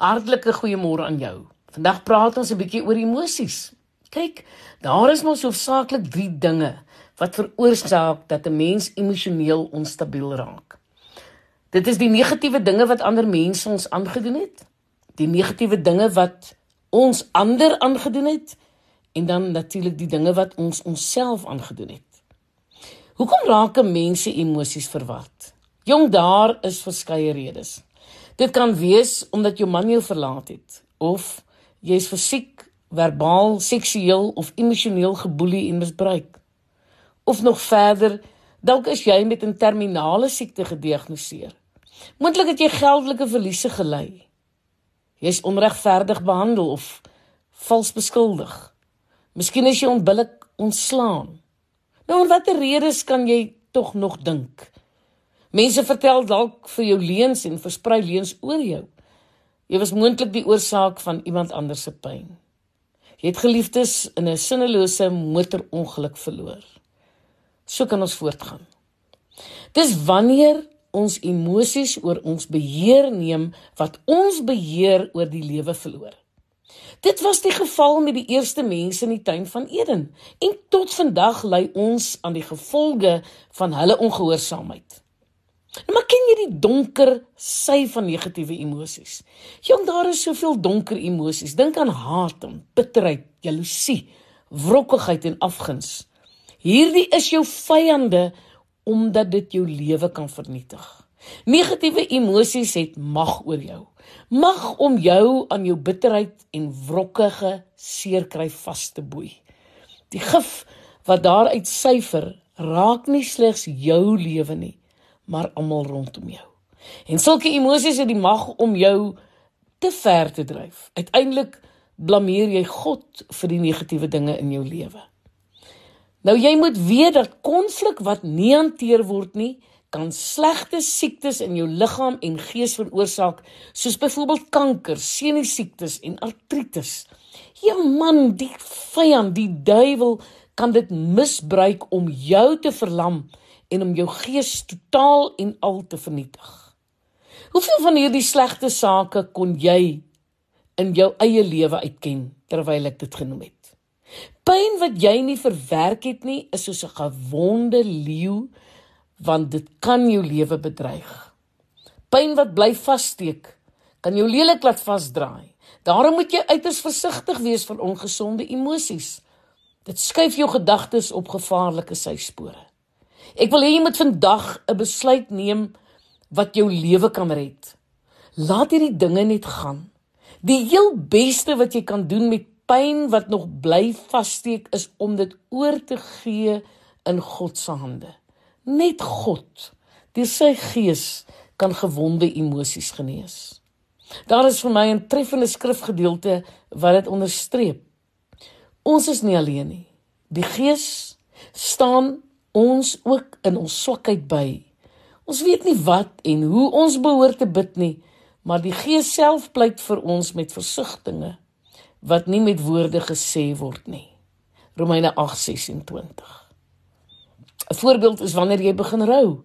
Hartlike goeiemôre aan jou. Vandag praat ons 'n bietjie oor emosies. Kyk, daar is mos hoofsaaklik 3 dinge wat veroorsaak dat 'n mens emosioneel onstabiel raak. Dit is die negatiewe dinge wat ander mense ons aangedoen het, die negatiewe dinge wat ons ander aangedoen het en dan natuurlik die dinge wat ons onsself aangedoen het. Hoekom raak mense emosies verward? Jong, daar is verskeie redes. Dit kan wees omdat jou man jou verlaat het of jy is fisiek, verbaal, seksueel of emosioneel geboelie en misbruik. Of nog verder, dalk is jy met 'n terminale siekte gediagnoseer. Moontlik het jy geldelike verliese gely. Jy's onregverdig behandel of vals beskuldig. Miskien is jy onbillik ontslaan. Nou om watter redes kan jy tog nog dink? Mense vertel dalk vir jou leuns en versprei leuns oor jou. Jy was moontlik die oorsaak van iemand anders se pyn. Jy het geliefdes in 'n sinnelose motorongeluk verloor. So kan ons voortgaan. Dis wanneer ons emosies oor ons beheer neem wat ons beheer oor die lewe verloor. Dit was die geval met die eerste mense in die tuin van Eden en tot vandag ly ons aan die gevolge van hulle ongehoorsaamheid. Nou maar ken jy die donker sy van negatiewe emosies? Jong, daar is soveel donker emosies. Dink aan haat, bitterheid, jaloesie, wrokkigheid en afguns. Hierdie is jou vyande omdat dit jou lewe kan vernietig. Negatiewe emosies het mag oor jou. Mag om jou aan jou bitterheid en wrokkige seerkry vas te boei. Die gif wat daaruit syfer, raak nie slegs jou lewe nie, maar almal rondom jou. En sulke emosies het die mag om jou te ver te dryf. Uiteindelik blameer jy God vir die negatiewe dinge in jou lewe. Nou jy moet weet dat konflik wat nie hanteer word nie, kan slegte siektes in jou liggaam en gees veroorsaak, soos byvoorbeeld kanker, senusiektes en artritis. Ja man, die vyand, die duiwel kan dit misbruik om jou te verlam en om jou gees totaal en al te vernietig. Hoeveel van hierdie slegte sake kon jy in jou eie lewe uitken terwyl ek dit genoem het? Pyn wat jy nie verwerk het nie, is soos 'n gewonde leeu want dit kan jou lewe bedreig. Pyn wat bly vassteek, kan jou lelik laat vasdraai. Daarom moet jy uiters versigtig wees vir ongesonde emosies. Dit skuif jou gedagtes op gevaarlike syspore. Ek wil hê jy moet vandag 'n besluit neem wat jou lewe kan red. Laat hierdie dinge net gaan. Die heel beste wat jy kan doen met pyn wat nog bly vassteek is om dit oor te gee in God se hande. Net God, deur sy gees, kan gewonde emosies genees. Daar is vir my 'n treffende skrifgedeelte wat dit onderstreep. Ons is nie alleen nie. Die Gees staan ons ook in ons swakheid by. Ons weet nie wat en hoe ons behoort te bid nie, maar die Gees self pleit vir ons met versigtings wat nie met woorde gesê word nie. Romeine 8:26. 'n Voorbeeld is wanneer jy begin rou.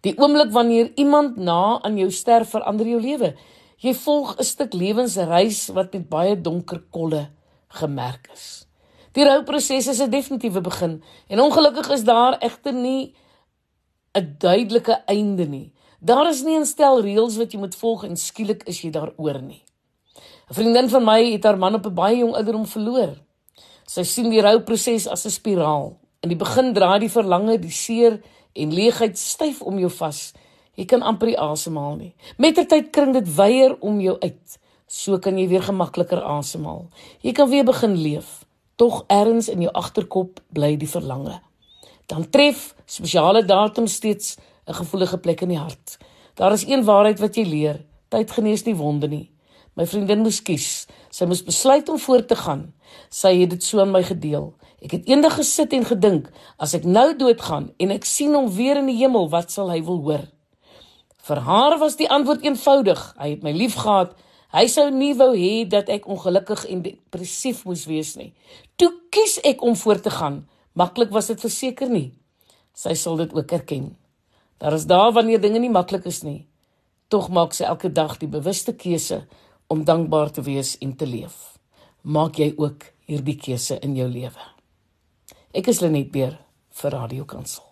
Die oomblik wanneer iemand na aan jou sterf verander jou lewe. Jy volg 'n stuk lewensreis wat met baie donker kolle gemerk is. Die rouproses is 'n definitiewe begin en ongelukkig is daar egter nie 'n duidelike einde nie. Daar is nie 'n stel reëls wat jy moet volg en skielik is jy daaroor nie. 'n Vriendin van my het haar man op 'n baie jong ouderdom verloor. Sy sien die rouproses as 'n spiraal. In die begin draai die verlange, die seer en leegheid styf om jou vas. Jy kan amper nie asemhaal nie. Mettertyd kring dit weier om jou uit. So kan jy weer gemakliker asemhaal. Jy kan weer begin leef. Tog ergens in jou agterkop bly die verlange. Dan tref spesiale datums steeds 'n gevoelige plek in die hart. Daar is een waarheid wat jy leer: tyd genees nie wonde nie. My vriendin moes kies. Sy moes besluit om voort te gaan. Sy het dit so aan my gedeel. Ek het eendag gesit en gedink, as ek nou doodgaan en ek sien hom weer in die hemel, wat sal hy wil hoor? Vir haar was die antwoord eenvoudig. Hy het my liefgehad. Hy sou nie wou hê dat ek ongelukkig en depressief moes wees nie. Toe kies ek om voort te gaan. Maklik was dit verseker nie. Sy sal dit ook erken. Daar is dae wanneer dinge nie maklik is nie. Tog maak sy elke dag die bewuste keuse om dankbaar te wees en te leef. Maak jy ook hierdie keuse in jou lewe. Ek is Lenet Beer vir Radio Kansel.